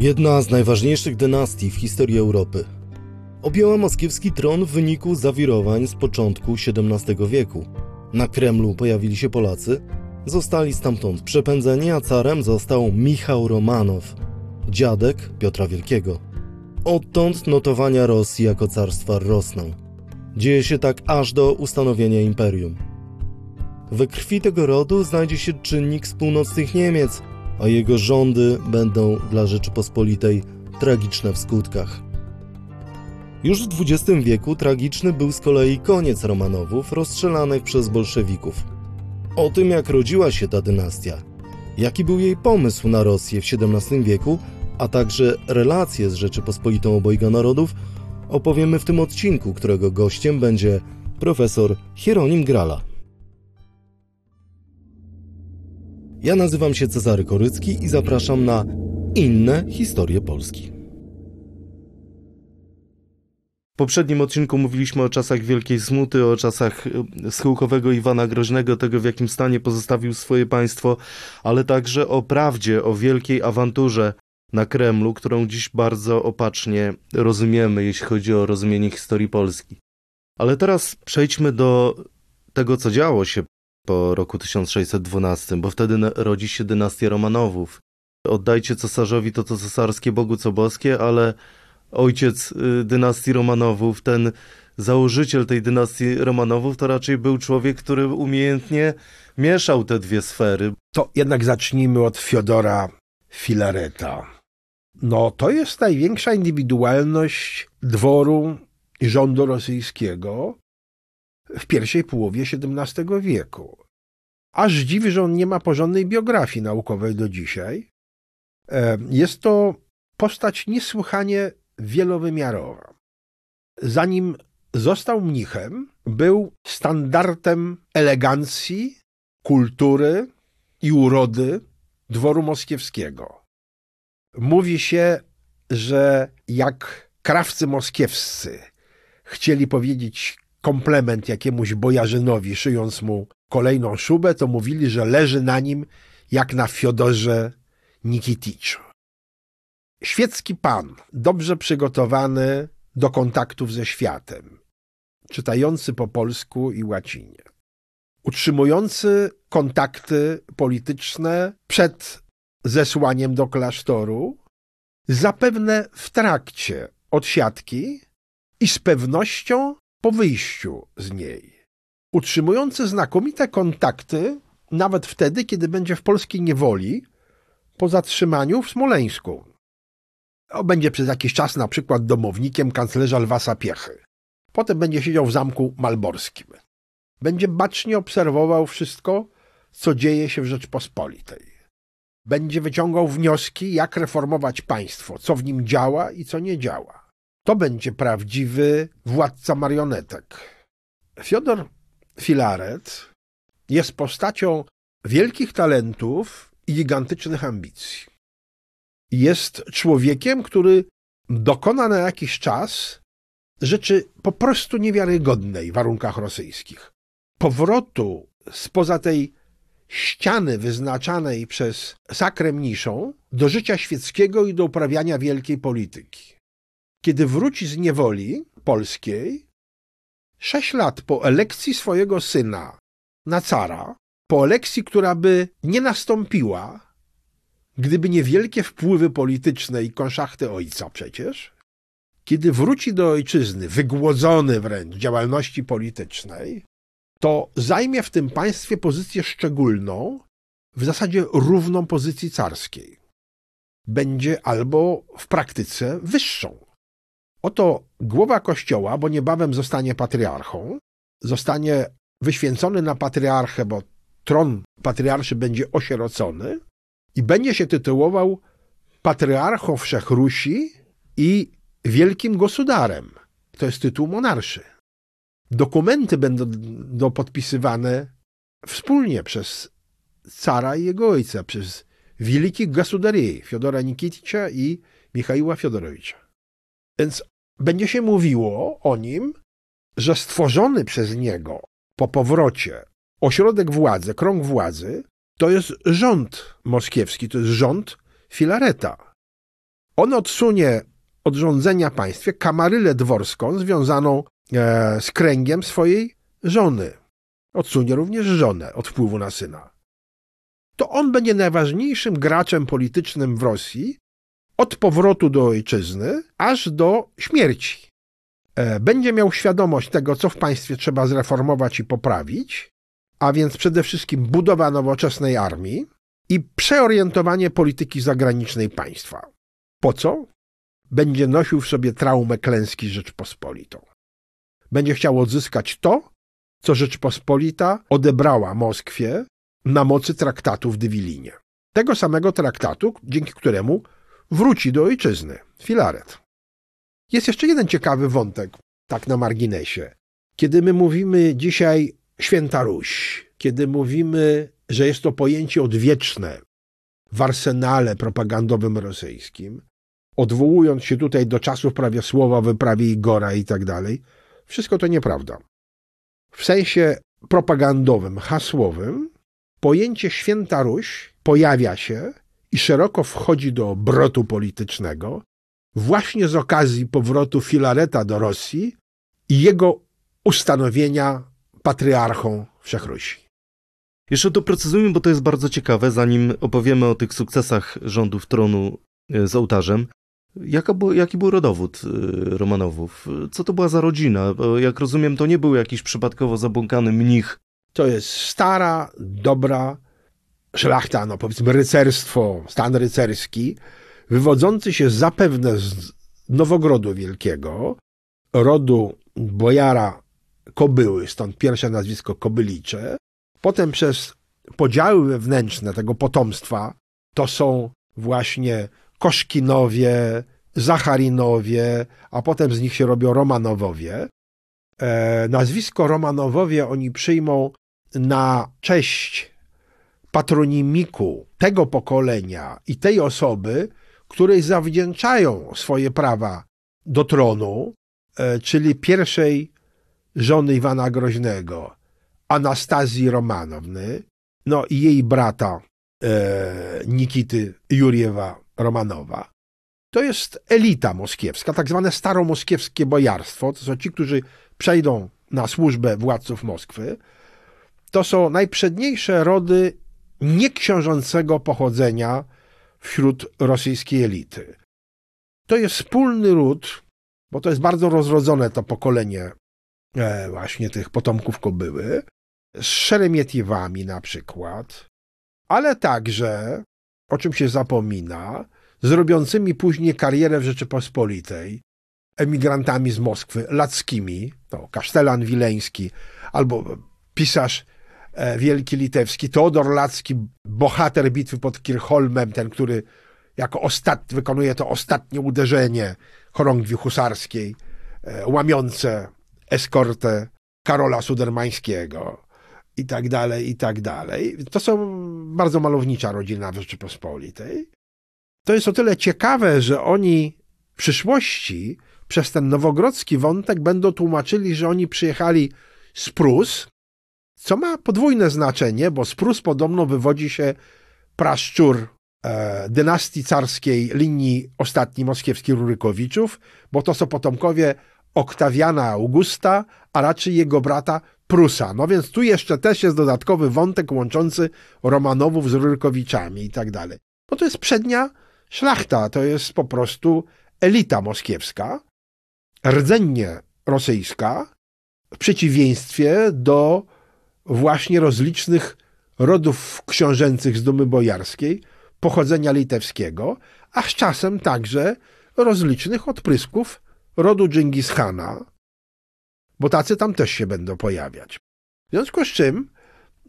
Jedna z najważniejszych dynastii w historii Europy. Objęła moskiewski tron w wyniku zawirowań z początku XVII wieku. Na Kremlu pojawili się Polacy, zostali stamtąd przepędzeni, a carem został Michał Romanow, dziadek Piotra Wielkiego. Odtąd notowania Rosji jako carstwa rosną. Dzieje się tak aż do ustanowienia imperium. We krwi tego rodu znajdzie się czynnik z północnych Niemiec, a jego rządy będą dla Rzeczypospolitej tragiczne w skutkach. Już w XX wieku tragiczny był z kolei koniec Romanowów rozstrzelanych przez bolszewików. O tym, jak rodziła się ta dynastia, jaki był jej pomysł na Rosję w XVII wieku, a także relacje z Rzeczypospolitą obojga narodów, opowiemy w tym odcinku, którego gościem będzie profesor Hieronim Grala. Ja nazywam się Cezary Korycki i zapraszam na inne historie Polski. W poprzednim odcinku mówiliśmy o czasach Wielkiej Smuty, o czasach e, schyłkowego Iwana Groźnego, tego w jakim stanie pozostawił swoje państwo, ale także o prawdzie, o wielkiej awanturze na Kremlu, którą dziś bardzo opacznie rozumiemy, jeśli chodzi o rozumienie historii Polski. Ale teraz przejdźmy do tego, co działo się po roku 1612, bo wtedy rodzi się dynastia Romanowów. Oddajcie cesarzowi to, co cesarskie, Bogu co boskie, ale ojciec y, dynastii Romanowów, ten założyciel tej dynastii Romanowów, to raczej był człowiek, który umiejętnie mieszał te dwie sfery. To jednak zacznijmy od Fiodora Filareta. No, to jest największa indywidualność dworu i rządu rosyjskiego, w pierwszej połowie XVII wieku. Aż dziwi, że on nie ma porządnej biografii naukowej do dzisiaj. E, jest to postać niesłychanie wielowymiarowa. Zanim został mnichem, był standardem elegancji, kultury i urody dworu moskiewskiego. Mówi się, że jak krawcy moskiewscy chcieli powiedzieć komplement jakiemuś bojarzynowi, szyjąc mu kolejną szubę, to mówili, że leży na nim jak na Fiodorze Nikiticzu. Świecki pan, dobrze przygotowany do kontaktów ze światem, czytający po polsku i łacinie, utrzymujący kontakty polityczne przed zesłaniem do klasztoru, zapewne w trakcie odsiadki i z pewnością po wyjściu z niej, utrzymujący znakomite kontakty nawet wtedy, kiedy będzie w polskiej niewoli po zatrzymaniu w Smoleńsku. Będzie przez jakiś czas na przykład domownikiem kanclerza Lwa Sapiechy. Potem będzie siedział w zamku malborskim. Będzie bacznie obserwował wszystko, co dzieje się w Rzeczpospolitej. Będzie wyciągał wnioski, jak reformować państwo, co w nim działa i co nie działa. To będzie prawdziwy władca marionetek. Fiodor Filaret jest postacią wielkich talentów i gigantycznych ambicji. Jest człowiekiem, który dokona na jakiś czas rzeczy po prostu niewiarygodnej w warunkach rosyjskich. Powrotu spoza tej ściany wyznaczanej przez sakrem niszą do życia świeckiego i do uprawiania wielkiej polityki. Kiedy wróci z niewoli polskiej, sześć lat po elekcji swojego syna na cara, po elekcji, która by nie nastąpiła, gdyby nie wielkie wpływy polityczne i konszachty ojca przecież, kiedy wróci do ojczyzny, wygłodzony wręcz działalności politycznej, to zajmie w tym państwie pozycję szczególną, w zasadzie równą pozycji carskiej. Będzie albo w praktyce wyższą. Oto głowa kościoła, bo niebawem zostanie patriarchą, zostanie wyświęcony na patriarchę, bo tron patriarszy będzie osierocony i będzie się tytułował patriarchą Wszechrusi i wielkim gosudarem. To jest tytuł monarszy. Dokumenty będą do podpisywane wspólnie przez cara i jego ojca, przez wielkich gasudarii, Fiodora Nikiticza i Michaiła Fiodorowicza. Więc będzie się mówiło o nim, że stworzony przez niego po powrocie ośrodek władzy, krąg władzy, to jest rząd moskiewski, to jest rząd Filareta. On odsunie od rządzenia państwie kamarylę dworską związaną e, z kręgiem swojej żony. Odsunie również żonę od wpływu na syna. To on będzie najważniejszym graczem politycznym w Rosji od powrotu do ojczyzny aż do śmierci. E, będzie miał świadomość tego, co w państwie trzeba zreformować i poprawić, a więc przede wszystkim budowa nowoczesnej armii i przeorientowanie polityki zagranicznej państwa. Po co? Będzie nosił w sobie traumę klęski Rzeczpospolitą. Będzie chciał odzyskać to, co Rzeczpospolita odebrała Moskwie na mocy traktatu w Dywilinie. Tego samego traktatu, dzięki któremu wróci do ojczyzny, Filaret. Jest jeszcze jeden ciekawy wątek, tak na marginesie. Kiedy my mówimy dzisiaj święta Ruś, kiedy mówimy, że jest to pojęcie odwieczne w arsenale propagandowym rosyjskim, odwołując się tutaj do czasów prawie słowa, wyprawie Igora i tak dalej, wszystko to nieprawda. W sensie propagandowym, hasłowym, pojęcie święta Ruś pojawia się i szeroko wchodzi do obrotu politycznego właśnie z okazji powrotu Filareta do Rosji i jego ustanowienia patriarchą Wszechrusi. Jeszcze doprecyzujmy, bo to jest bardzo ciekawe, zanim opowiemy o tych sukcesach rządów tronu e, z ołtarzem. Jaka był, jaki był rodowód e, Romanowów? Co to była za rodzina? Bo jak rozumiem, to nie był jakiś przypadkowo zabłąkany mnich. To jest stara, dobra szlachta, no powiedzmy rycerstwo, stan rycerski, wywodzący się zapewne z Nowogrodu Wielkiego, rodu bojara Kobyły, stąd pierwsze nazwisko Kobylicze. Potem przez podziały wewnętrzne tego potomstwa to są właśnie Koszkinowie, Zacharinowie, a potem z nich się robią Romanowowie. E, nazwisko Romanowowie oni przyjmą na cześć patronimiku tego pokolenia i tej osoby, której zawdzięczają swoje prawa do tronu, e, czyli pierwszej żony Iwana Groźnego, Anastazji Romanowny, no i jej brata e, Nikity Juriewa Romanowa. To jest elita moskiewska, tak zwane staromoskiewskie bojarstwo. To są ci, którzy przejdą na służbę władców Moskwy. To są najprzedniejsze rody nieksiążącego pochodzenia wśród rosyjskiej elity. To jest wspólny ród, bo to jest bardzo rozrodzone to pokolenie e, właśnie tych potomków kobyły, z Szeremietiewami na przykład, ale także, o czym się zapomina, z robiącymi później karierę w Rzeczypospolitej, emigrantami z Moskwy, lackimi, to Kasztelan Wileński, albo pisarz wielki litewski, Teodor Lacki, bohater bitwy pod Kirchholmem, ten, który jako ostatni wykonuje to ostatnie uderzenie chorągwi husarskiej, e, łamiące eskortę Karola Sudermańskiego i tak dalej, i tak dalej. To są bardzo malownicza rodzina w Rzeczypospolitej. To jest o tyle ciekawe, że oni w przyszłości przez ten nowogrodzki wątek będą tłumaczyli, że oni przyjechali z Prus, co ma podwójne znaczenie, bo z Prus podobno wywodzi się praszczur e, dynastii carskiej linii ostatniej moskiewskich Rurykowiczów, bo to są potomkowie Oktawiana Augusta, a raczej jego brata Prusa. No więc tu jeszcze też jest dodatkowy wątek łączący Romanowów z Rurykowiczami i tak dalej. Bo to jest przednia szlachta, to jest po prostu elita moskiewska, rdzennie rosyjska, w przeciwieństwie do właśnie rozlicznych rodów książęcych z dumy bojarskiej, pochodzenia litewskiego, a z czasem także rozlicznych odprysków rodu Dżingis Hana, bo tacy tam też się będą pojawiać. W związku z czym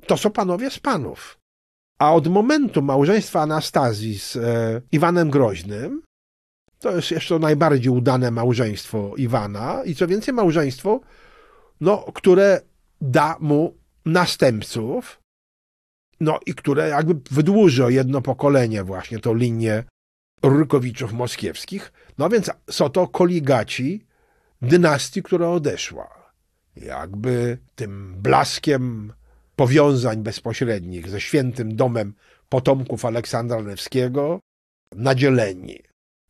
to są panowie z panów. A od momentu małżeństwa Anastazji z e, Iwanem Groźnym, to jest jeszcze najbardziej udane małżeństwo Iwana i co więcej małżeństwo, no, które da mu następców, no i które jakby wydłuży o jedno pokolenie właśnie tą linię Rurykowiczów moskiewskich. No więc są to koligaci dynastii, która odeszła. Jakby tym blaskiem powiązań bezpośrednich ze świętym domem potomków Aleksandra Lewskiego nadzieleni.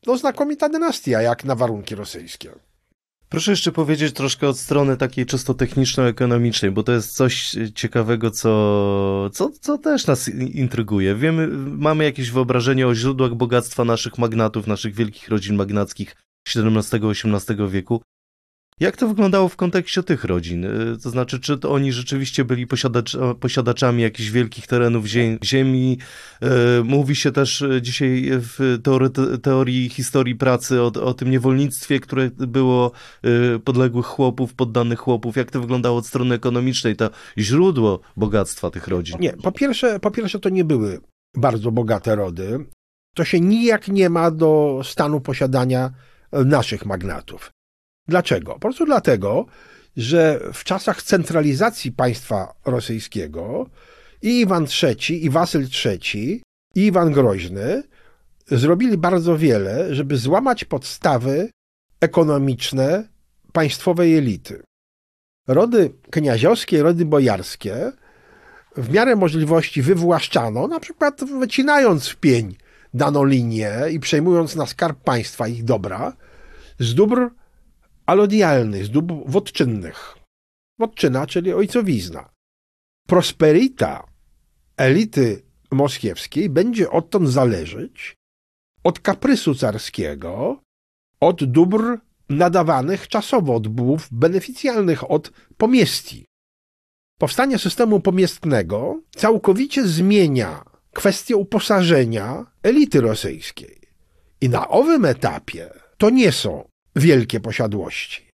no, znakomita dynastia, jak na warunki rosyjskie. Proszę jeszcze powiedzieć troszkę od strony takiej czysto techniczno-ekonomicznej, bo to jest coś ciekawego, co, co, co też nas intryguje. Wiemy, mamy jakieś wyobrażenie o źródłach bogactwa naszych magnatów, naszych wielkich rodzin magnackich XVII-XVIII wieku. Jak to wyglądało w kontekście tych rodzin? Y, to znaczy, czy to oni rzeczywiście byli posiadacz, posiadaczami jakichś wielkich terenów ziemi? Y, mówi się też y, dzisiaj w teorii, historii pracy o, o tym niewolnictwie, które było podległych chłopów, poddanych chłopów. Jak to wyglądało od strony ekonomicznej, to źródło bogactwa tych rodzin? Nie, po pierwsze, po pierwsze to nie były bardzo bogate rody. To się nijak nie ma do stanu posiadania naszych magnatów. Dlaczego? Po prostu dlatego, że w czasach centralizacji państwa rosyjskiego i Iwan III, i Wasyl III, i Iwan Groźny zrobili bardzo wiele, żeby złamać podstawy ekonomiczne państwowej elity. Rody kniaziowskie, rody bojarskie w miarę możliwości wywłaszczano, na przykład wycinając w pień daną linię i przejmując na skarb państwa ich dobra, z dóbr alodialnych, z dóbr wodczynnych. Wodczyna, czyli ojcowizna. Prosperita elity moskiewskiej będzie odtąd zależeć od kaprysu carskiego, od dóbr nadawanych czasowo, od dóbr beneficjalnych, od pomiestii. Powstanie systemu pomiestnego całkowicie zmienia kwestię uposażenia elity rosyjskiej. I na owym etapie to nie są wielkie posiadłości.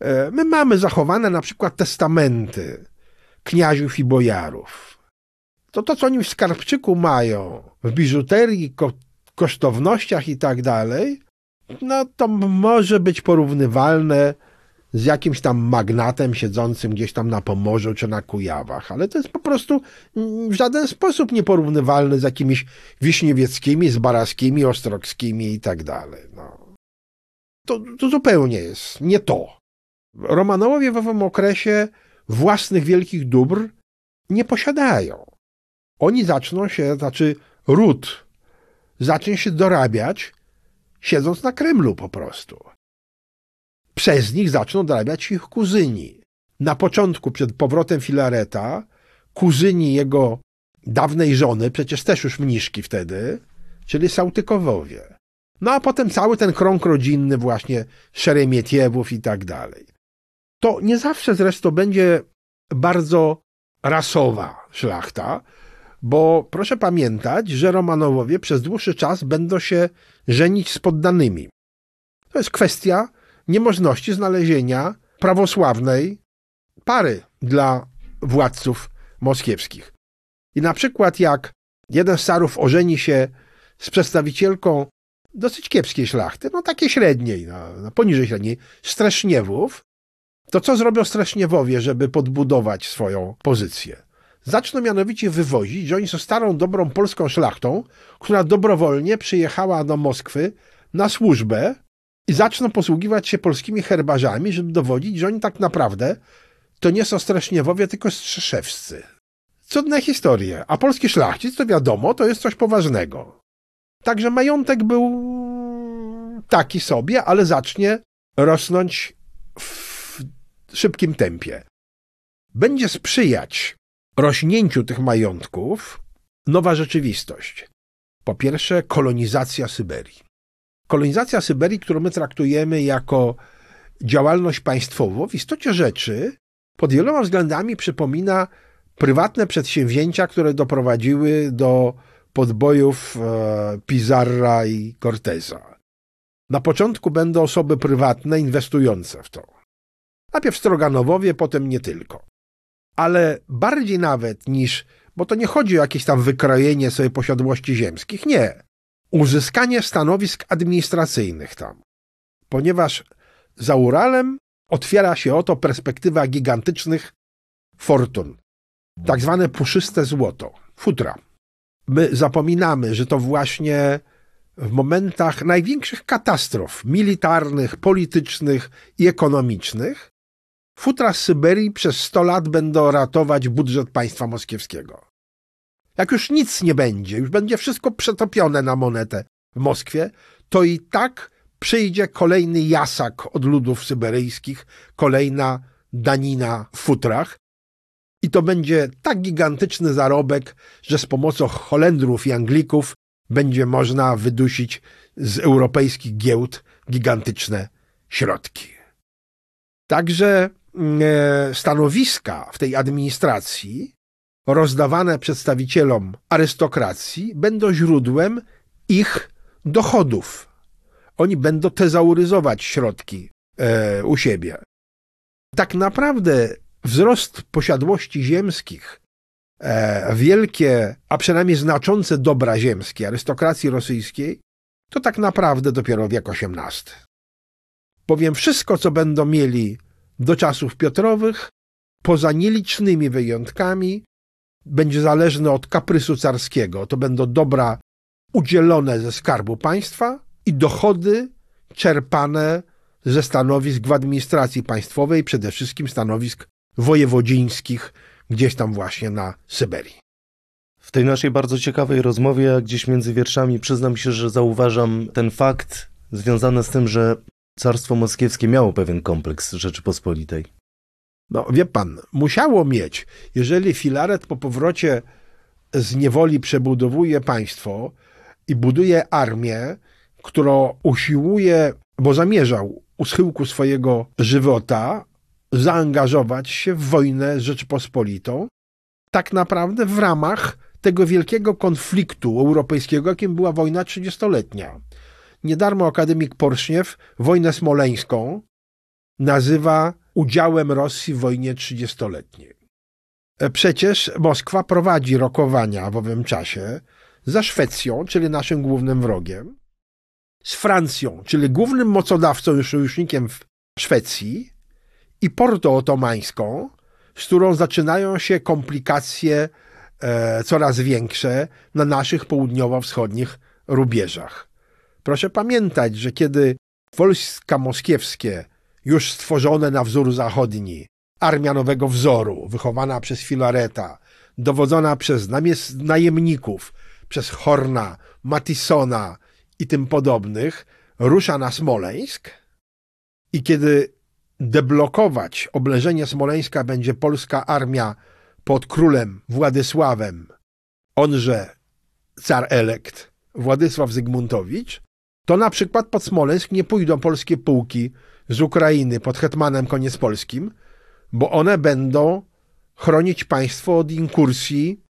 E, my mamy zachowane na przykład testamenty kniaziów i bojarów. To to, co oni w skarbczyku mają, w biżuterii, ko kosztownościach i tak dalej, no to może być porównywalne z jakimś tam magnatem siedzącym gdzieś tam na Pomorzu czy na Kujawach, ale to jest po prostu w żaden sposób nieporównywalne z jakimiś wiśniewieckimi, z baraskimi, ostrogskimi i tak dalej. No. To, to zupełnie jest nie to. Romanowie w owym okresie własnych wielkich dóbr nie posiadają. Oni zaczną się, znaczy ród zacznie się dorabiać siedząc na Kremlu po prostu. Przez nich zaczną dorabiać ich kuzyni. Na początku, przed powrotem Filareta, kuzyni jego dawnej żony, przecież też już mniszki wtedy, czyli Sautykowowie. No a potem cały ten krąg rodzinny właśnie Szeremietiewów i tak dalej. To nie zawsze zresztą będzie bardzo rasowa szlachta, bo proszę pamiętać, że Romanowowie przez dłuższy czas będą się żenić z poddanymi. To jest kwestia niemożności znalezienia prawosławnej pary dla władców moskiewskich. I na przykład jak jeden z carów ożeni się z przedstawicielką dosyć kiepskiej szlachty, no takiej średniej, no, no poniżej średniej, Streszniewów, to co zrobią Streszniewowie, żeby podbudować swoją pozycję? Zaczną mianowicie wywozić, że oni są starą, dobrą polską szlachtą, która dobrowolnie przyjechała do Moskwy na służbę i zaczną posługiwać się polskimi herbarzami, żeby dowodzić, że oni tak naprawdę to nie są Streszniewowie, tylko Strzeszewscy. Cudne historie. A polski szlachcic, to wiadomo, to jest coś poważnego. Także majątek był taki sobie, ale zacznie rosnąć w szybkim tempie. Będzie sprzyjać rośnięciu tych majątków nowa rzeczywistość. Po pierwsze, kolonizacja Syberii. Kolonizacja Syberii, którą my traktujemy jako działalność państwową, w istocie rzeczy pod wieloma względami przypomina prywatne przedsięwzięcia, które doprowadziły do podbojów e, Pizarra i Corteza. Na początku będą osoby prywatne inwestujące w to. Najpierw Stroganowowie, potem nie tylko. Ale bardziej nawet niż, bo to nie chodzi o jakieś tam wykrojenie sobie posiadłości ziemskich, nie. Uzyskanie stanowisk administracyjnych tam. Ponieważ za Uralem otwiera się oto perspektywa gigantycznych fortun. Tak zwane puszyste złoto, futra my zapominamy, że to właśnie w momentach największych katastrof militarnych, politycznych i ekonomicznych futra z Syberii przez 100 lat będą ratować budżet państwa moskiewskiego. Jak już nic nie będzie, już będzie wszystko przetopione na monetę w Moskwie, to i tak przyjdzie kolejny jasak od ludów syberyjskich, kolejna danina w futrach. I to będzie tak gigantyczny zarobek, że z pomocą Holendrów i Anglików będzie można wydusić z europejskich giełd gigantyczne środki. Także mm, e, stanowiska w tej administracji rozdawane przedstawicielom arystokracji będą źródłem ich dochodów. Oni będą tezauryzować środki e, u siebie. Tak naprawdę wzrost posiadłości ziemskich, e, wielkie, a przynajmniej znaczące dobra ziemskie arystokracji rosyjskiej, to tak naprawdę dopiero wiek XVIII. Bowiem wszystko, co będą mieli do czasów Piotrowych, poza nielicznymi wyjątkami, będzie zależne od kaprysu carskiego. To będą dobra udzielone ze skarbu państwa i dochody czerpane ze stanowisk w administracji państwowej, przede wszystkim stanowisk wojewodzińskich, gdzieś tam właśnie na Syberii. W tej naszej bardzo ciekawej rozmowie, gdzieś między wierszami, przyznam się, że zauważam ten fakt związany z tym, że Carstwo Moskiewskie miało pewien kompleks Rzeczypospolitej. No, wie pan, musiało mieć. Jeżeli Filaret po powrocie z niewoli przebudowuje państwo i buduje armię, którą usiłuje, bo zamierzał u schyłku swojego żywota zaangażować się w wojnę z Rzeczypospolitą, tak naprawdę w ramach tego wielkiego konfliktu europejskiego, jakim była wojna trzydziestoletnia. Niedarmo akademik Porszniew wojnę smoleńską nazywa udziałem Rosji w wojnie trzydziestoletniej. E, przecież Moskwa prowadzi rokowania w owym czasie za Szwecją, czyli naszym głównym wrogiem, z Francją, czyli głównym mocodawcą i sojusznikiem w Szwecji i Porto Otomańską, z którą zaczynają się komplikacje e, coraz większe na naszych południowo-wschodnich rubieżach. Proszę pamiętać, że kiedy wojska moskiewskie, już stworzone na wzór zachodni, armia nowego wzoru, wychowana przez Filareta, dowodzona przez najemników, przez Horna, Matisona i tym podobnych, rusza na Smoleńsk i kiedy deblokować. Oblężenie Smoleńska będzie polska armia pod królem Władysławem, onże car elekt Władysław Zygmuntowicz, to na przykład pod Smoleńsk nie pójdą polskie pułki z Ukrainy pod hetmanem koniec polskim, bo one będą chronić państwo od inkursji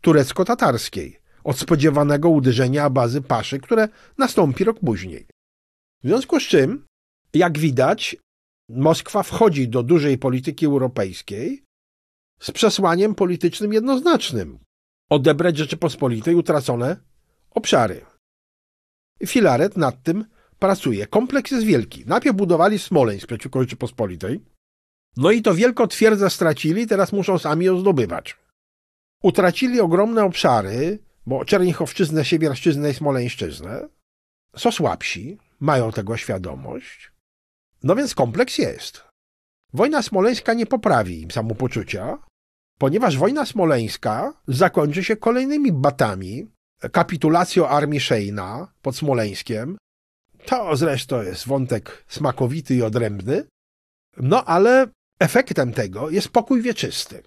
turecko-tatarskiej, od spodziewanego uderzenia bazy Paszy, które nastąpi rok później. W związku z czym, jak widać, Moskwa wchodzi do dużej polityki europejskiej z przesłaniem politycznym jednoznacznym odebrać Rzeczypospolitej utracone obszary. Filaret nad tym pracuje. Kompleks jest wielki. Najpierw budowali Smoleńsk przeciwko Rzeczypospolitej, no i to wielko twierdzę stracili, teraz muszą sami ją zdobywać. Utracili ogromne obszary, bo Czernichowszczyznę, Siewierszczyznę i Smoleńszczyznę. Są słabsi, mają tego świadomość. No więc kompleks jest. Wojna smoleńska nie poprawi im samopoczucia, ponieważ wojna smoleńska zakończy się kolejnymi batami, kapitulacją armii Szejna pod Smoleńskiem. To zresztą jest wątek smakowity i odrębny. No ale efektem tego jest pokój wieczysty.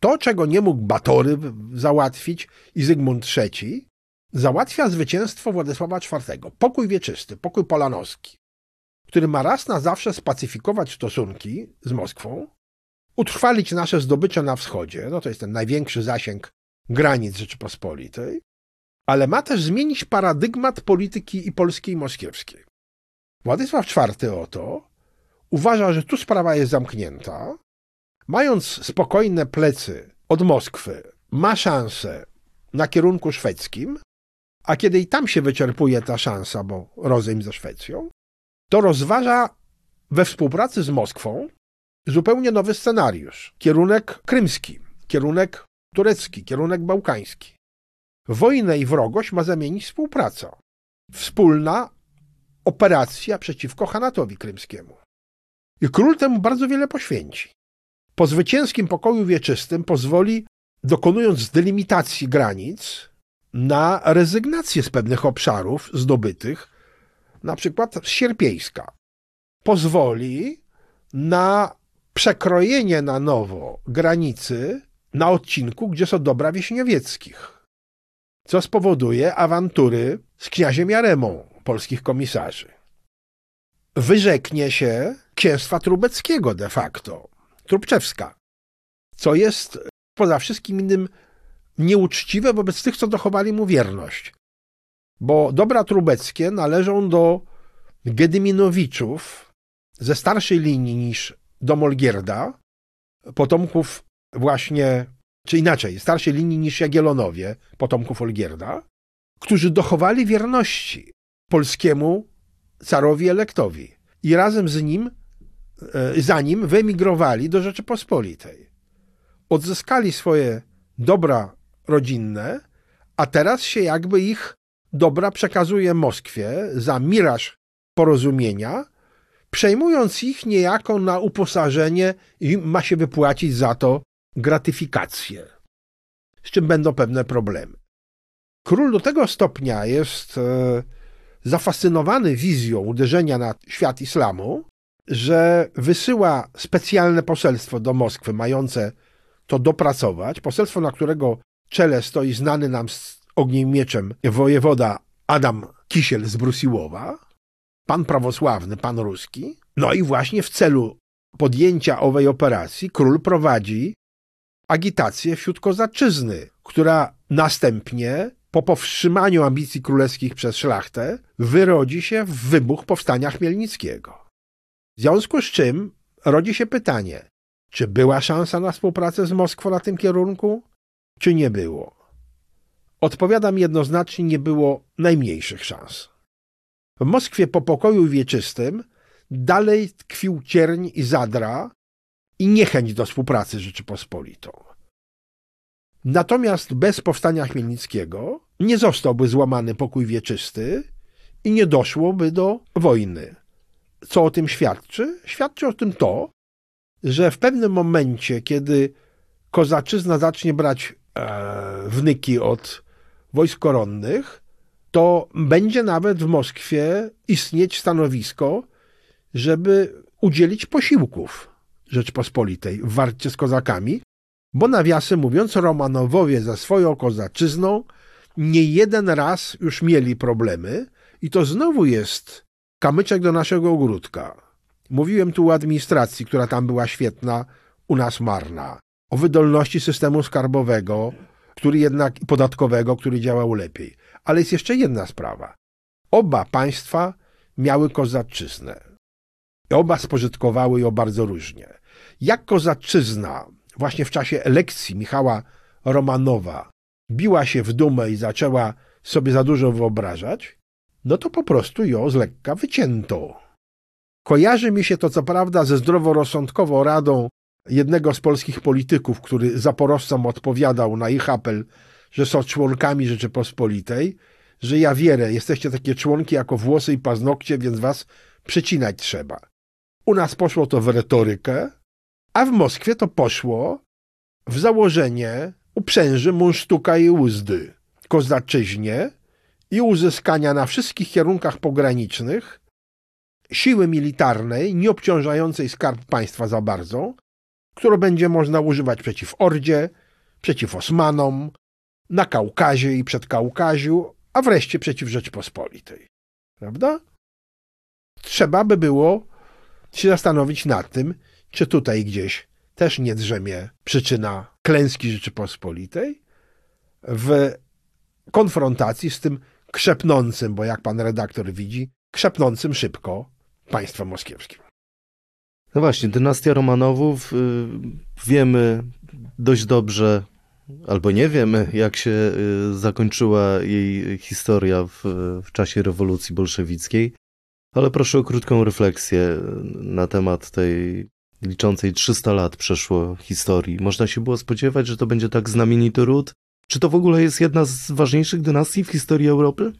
To, czego nie mógł Batory załatwić i Zygmunt III, załatwia zwycięstwo Władysława IV. Pokój wieczysty, pokój polanowski, który ma raz na zawsze spacyfikować stosunki z Moskwą, utrwalić nasze zdobycze na wschodzie, no to jest ten największy zasięg granic Rzeczypospolitej, ale ma też zmienić paradygmat polityki i polskiej i moskiewskiej. Władysław IV oto uważa, że tu sprawa jest zamknięta, mając spokojne plecy od Moskwy, ma szansę na kierunku szwedzkim, a kiedy i tam się wyczerpuje ta szansa, bo rozejm ze Szwecją, to rozważa we współpracy z Moskwą zupełnie nowy scenariusz. Kierunek krymski, kierunek turecki, kierunek bałkański. Wojnę i wrogość ma zamienić współpraca. Wspólna operacja przeciwko Hanatowi krymskiemu. I król temu bardzo wiele poświęci. Po zwycięskim pokoju wieczystym pozwoli, dokonując delimitacji granic, na rezygnację z pewnych obszarów zdobytych, na przykład Sierpieńska. Pozwoli na przekrojenie na nowo granicy na odcinku, gdzie są dobra Wiśniowieckich, co spowoduje awantury z kniaziem Jaremą polskich komisarzy. Wyrzeknie się księstwa trubeckiego de facto, Trubczewska, co jest poza wszystkim innym nieuczciwe wobec tych, co dochowali mu wierność. Bo dobra trubeckie należą do Gedyminowiczów ze starszej linii niż Domolgierda, potomków właśnie, czy inaczej, starszej linii niż Jagielonowie, potomków Olgierda, którzy dochowali wierności polskiemu carowi elektowi i razem z nim, e, za nim wyemigrowali do Rzeczypospolitej. Odzyskali swoje dobra rodzinne, a teraz się jakby ich dobra przekazuje Moskwie za miraż porozumienia, przejmując ich niejako na uposażenie i ma się wypłacić za to gratyfikację, z czym będą pewne problemy. Król do tego stopnia jest e, zafascynowany wizją uderzenia na świat islamu, że wysyła specjalne poselstwo do Moskwy, mające to dopracować. Poselstwo, na którego czele stoi znany nam z ogniem mieczem wojewoda Adam Kisiel z Brusiłowa, pan prawosławny, pan ruski. No i właśnie w celu podjęcia owej operacji król prowadzi agitację wśród kozaczyzny, która następnie po powstrzymaniu ambicji królewskich przez szlachtę wyrodzi się w wybuch powstania Chmielnickiego. W związku z czym rodzi się pytanie, czy była szansa na współpracę z Moskwą na tym kierunku, czy nie było? Odpowiadam jednoznacznie, nie było najmniejszych szans. W Moskwie po pokoju wieczystym dalej tkwił cierń i zadra i niechęć do współpracy z Rzeczypospolitą. Natomiast bez powstania Chmielnickiego nie zostałby złamany pokój wieczysty i nie doszłoby do wojny. Co o tym świadczy? Świadczy o tym to, że w pewnym momencie, kiedy kozaczyzna zacznie brać e, wnyki od wojsk koronnych, to będzie nawet w Moskwie istnieć stanowisko, żeby udzielić posiłków Rzeczpospolitej w warcie z kozakami, bo nawiasem mówiąc, Romanowowie ze swoją kozaczyzną nie jeden raz już mieli problemy i to znowu jest kamyczek do naszego ogródka. Mówiłem tu o administracji, która tam była świetna, u nas marna. O wydolności systemu skarbowego, który jednak podatkowego, który działał lepiej. Ale jest jeszcze jedna sprawa. Oba państwa miały kozaczyznę. Oba spożytkowały ją bardzo różnie. Jak kozaczyzna właśnie w czasie elekcji Michała Romanowa biła się w dumę i zaczęła sobie za dużo wyobrażać, no to po prostu ją z lekka wycięto. Kojarzy mi się to co prawda ze zdroworozsądkową radą jednego z polskich polityków, który zaporowcom odpowiadał na ich apel, że są członkami Rzeczypospolitej, że ja wierzę, jesteście takie członki jako włosy i paznokcie, więc was przecinać trzeba. U nas poszło to w retorykę, a w Moskwie to poszło w założenie uprzęży munsztuka i uzdy, kozaczyźnie i uzyskania na wszystkich kierunkach pogranicznych siły militarnej, nie obciążającej skarb państwa za bardzo, którą będzie można używać przeciw Ordzie, przeciw Osmanom, na Kaukazie i Przedkaukaziu, a wreszcie przeciw Rzeczpospolitej. Prawda? Trzeba by było się zastanowić nad tym, czy tutaj gdzieś też nie drzemie przyczyna klęski Rzeczypospolitej w konfrontacji z tym krzepnącym, bo jak pan redaktor widzi, krzepnącym szybko państwem moskiewskim. No właśnie, dynastia Romanowów, y, wiemy dość dobrze, albo nie wiemy, jak się y, zakończyła jej historia w, w czasie rewolucji bolszewickiej, ale proszę o krótką refleksję na temat tej liczącej 300 lat przeszło historii. Można się było spodziewać, że to będzie tak znamienity ród? Czy to w ogóle jest jedna z ważniejszych dynastii w historii Europy?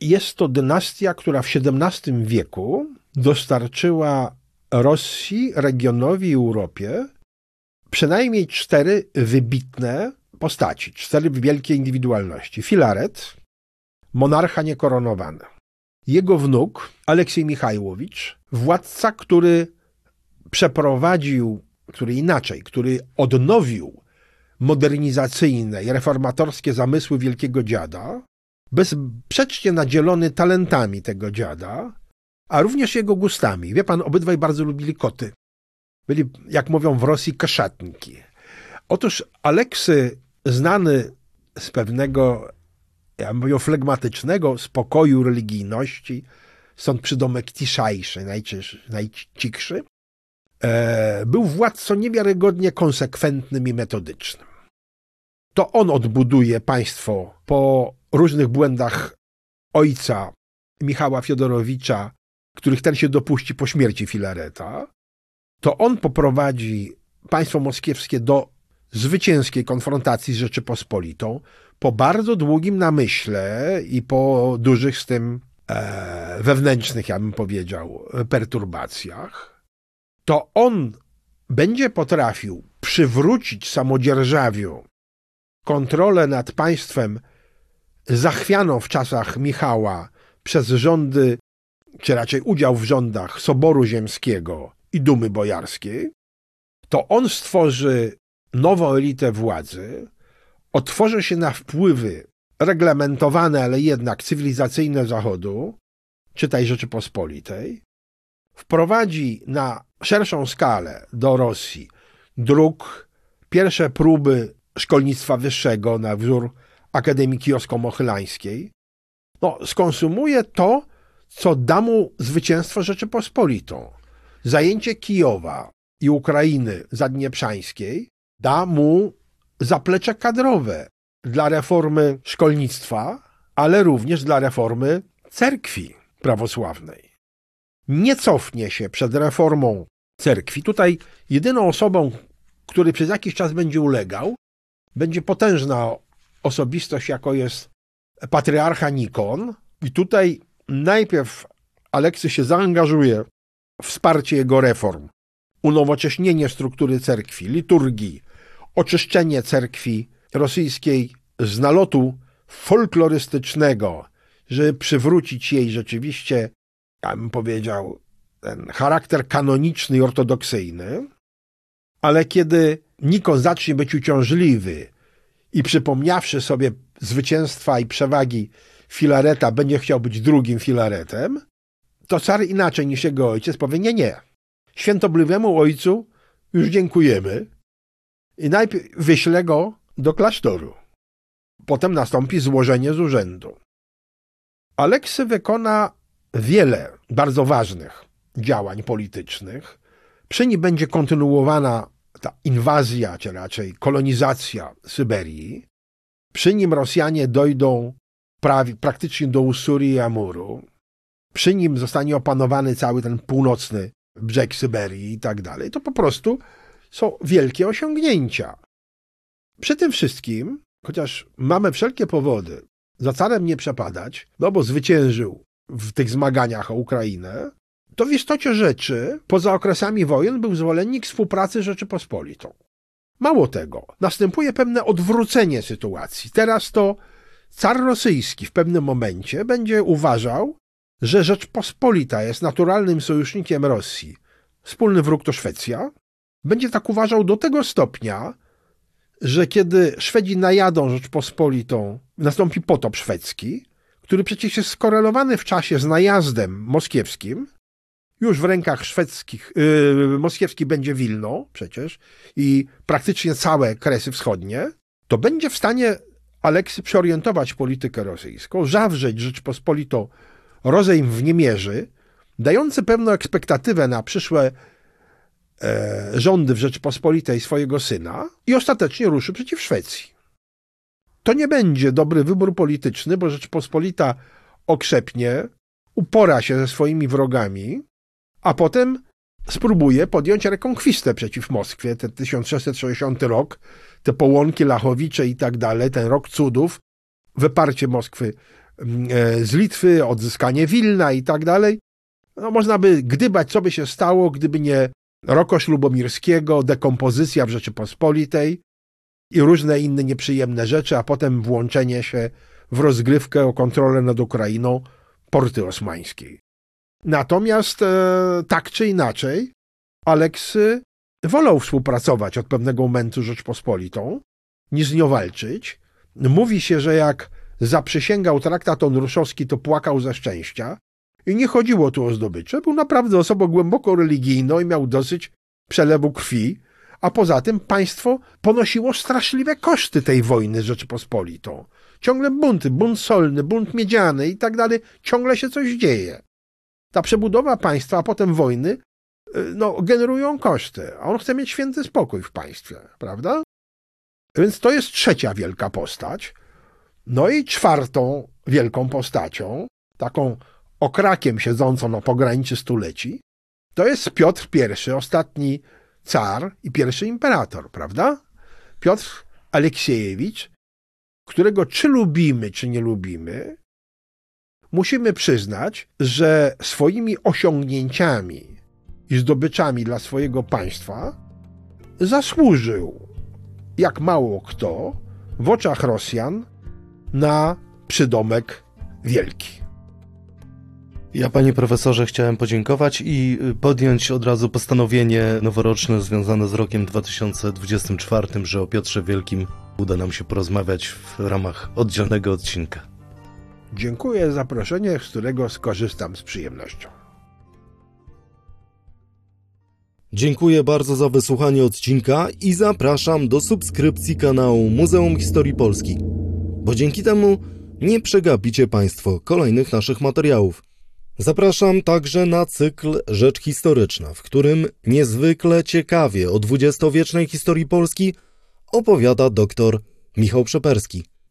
Jest to dynastia, która w XVII wieku dostarczyła Rosji, regionowi Europie przynajmniej cztery wybitne postaci, cztery wielkie indywidualności. Filaret, monarcha niekoronowany. Jego wnuk, Aleksiej Michajłowicz, władca, który przeprowadził, który inaczej, który odnowił modernizacyjne i reformatorskie zamysły wielkiego dziada, bezsprzecznie nadzielony talentami tego dziada, a również jego gustami. Wie pan, obydwaj bardzo lubili koty. Byli, jak mówią w Rosji, kaszatniki. Otóż Aleksy, znany z pewnego, ja powiedział, flegmatycznego spokoju religijności, stąd przydomek ciszajszy, najcichszy, e, był władcą niewiarygodnie konsekwentnym i metodycznym. To on odbuduje państwo po różnych błędach ojca Michała Fiodorowicza, których ten się dopuści po śmierci Filareta, to on poprowadzi państwo moskiewskie do zwycięskiej konfrontacji z Rzeczypospolitą po bardzo długim namyśle i po dużych z tym e, wewnętrznych, ja bym powiedział, perturbacjach, to on będzie potrafił przywrócić samodzierżawiu kontrolę nad państwem zachwianą w czasach Michała przez rządy, czy raczej udział w rządach Soboru Ziemskiego i Dumy Bojarskiej, to on stworzy nową elitę władzy, otworzy się na wpływy reglamentowane, ale jednak cywilizacyjne Zachodu, czytaj Rzeczypospolitej, wprowadzi na szerszą skalę do Rosji dróg, pierwsze próby szkolnictwa wyższego na wzór Akademii Kijowsko-Mochylańskiej, no, skonsumuje to, co da mu zwycięstwo Rzeczypospolitą. Zajęcie Kijowa i Ukrainy zadnieprzańskiej da mu zaplecze kadrowe dla reformy szkolnictwa, ale również dla reformy cerkwi prawosławnej. Nie cofnie się przed reformą cerkwi. Tutaj jedyną osobą, który przez jakiś czas będzie ulegał, będzie potężna osobistość, jako jest patriarcha Nikon. I tutaj najpierw Aleksy się zaangażuje w wsparcie jego reform, unowocześnienie struktury cerkwi, liturgii, oczyszczenie cerkwi rosyjskiej z nalotu folklorystycznego, żeby przywrócić jej rzeczywiście, ja bym powiedział, ten charakter kanoniczny i ortodoksyjny, ale kiedy Nikon zacznie być uciążliwy i przypomniawszy sobie zwycięstwa i przewagi Filareta, będzie chciał być drugim Filaretem, to car inaczej niż jego ojciec powie, nie, nie, świętobliwemu ojcu już dziękujemy i najpierw wyślę go do klasztoru. Potem nastąpi złożenie z urzędu. Aleksy wykona wiele bardzo ważnych działań politycznych. Przy nim będzie kontynuowana ta inwazja, czy raczej kolonizacja Syberii. Przy nim Rosjanie dojdą prawie, praktycznie do Usurii Amuru. Przy nim zostanie opanowany cały ten północny brzeg Syberii i tak dalej. To po prostu są wielkie osiągnięcia. Przy tym wszystkim, chociaż mamy wszelkie powody za carem nie przepadać, no bo zwyciężył w tych zmaganiach o Ukrainę, to w istocie rzeczy, poza okresami wojen, był zwolennik współpracy Rzeczypospolitą. Mało tego, następuje pewne odwrócenie sytuacji. Teraz to car rosyjski w pewnym momencie będzie uważał, że Rzeczpospolita jest naturalnym sojusznikiem Rosji. Wspólny wróg to Szwecja. Będzie tak uważał do tego stopnia, że kiedy Szwedzi najadą Rzeczpospolitą, nastąpi potop szwedzki, który przecież jest skorelowany w czasie z najazdem moskiewskim, już w rękach szwedzkich, yy, moskiewski będzie Wilno przecież i praktycznie całe Kresy Wschodnie, to będzie w stanie Aleksy przeorientować politykę rosyjską, zawrzeć Rzeczpospolitą rozejm w niemierzy, dający pewną ekspektatywę na przyszłe e, rządy w Rzeczpospolitej swojego syna i ostatecznie ruszy przeciw Szwecji. To nie będzie dobry wybór polityczny, bo Rzeczpospolita okrzepnie, upora się ze swoimi wrogami, a potem spróbuje podjąć rekonkwistę przeciw Moskwie, ten 1660 rok, te połąki Lachowicze i tak dalej, ten rok cudów, wyparcie Moskwy mm, e, z Litwy, odzyskanie Wilna i tak dalej. No, można by gdybać, co by się stało, gdyby nie Rokosz Lubomirskiego, dekompozycja w Rzeczypospolitej, i różne inne nieprzyjemne rzeczy, a potem włączenie się w rozgrywkę o kontrolę nad Ukrainą porty osmańskiej. Natomiast e, tak czy inaczej, Aleksy wolał współpracować od pewnego momentu z Rzeczpospolitą, niż z nią walczyć. Mówi się, że jak zaprzysięgał traktat onruszowski, to płakał ze szczęścia. I nie chodziło tu o zdobycze. Był naprawdę osobą głęboko religijną i miał dosyć przelewu krwi, a poza tym państwo ponosiło straszliwe koszty tej wojny z. Ciągle bunty, bunt solny, bunt miedziany i tak dalej, ciągle się coś dzieje. Ta przebudowa państwa, a potem wojny, no, generują koszty, a on chce mieć święty spokój w państwie, prawda? Więc to jest trzecia wielka postać. No i czwartą wielką postacią, taką okrakiem siedzącą na pograniczu stuleci, to jest Piotr I, ostatni car i pierwszy imperator, prawda? Piotr Aleksiejewicz, którego czy lubimy, czy nie lubimy, musimy przyznać, że swoimi osiągnięciami i zdobyczami dla swojego państwa zasłużył, jak mało kto, w oczach Rosjan na przydomek wielki. Ja, panie profesorze, chciałem podziękować i podjąć od razu postanowienie noworoczne związane z rokiem 2024, że o Piotrze Wielkim uda nam się porozmawiać w ramach oddzielnego odcinka. Dziękuję za zaproszenie, z którego skorzystam z przyjemnością. Dziękuję bardzo za wysłuchanie odcinka i zapraszam do subskrypcji kanału Muzeum Historii Polski, bo dzięki temu nie przegapicie Państwo kolejnych naszych materiałów. Zapraszam także na cykl Rzecz Historyczna, w którym niezwykle ciekawie o dwudziestowiecznej historii Polski opowiada dr Michał Przeperski.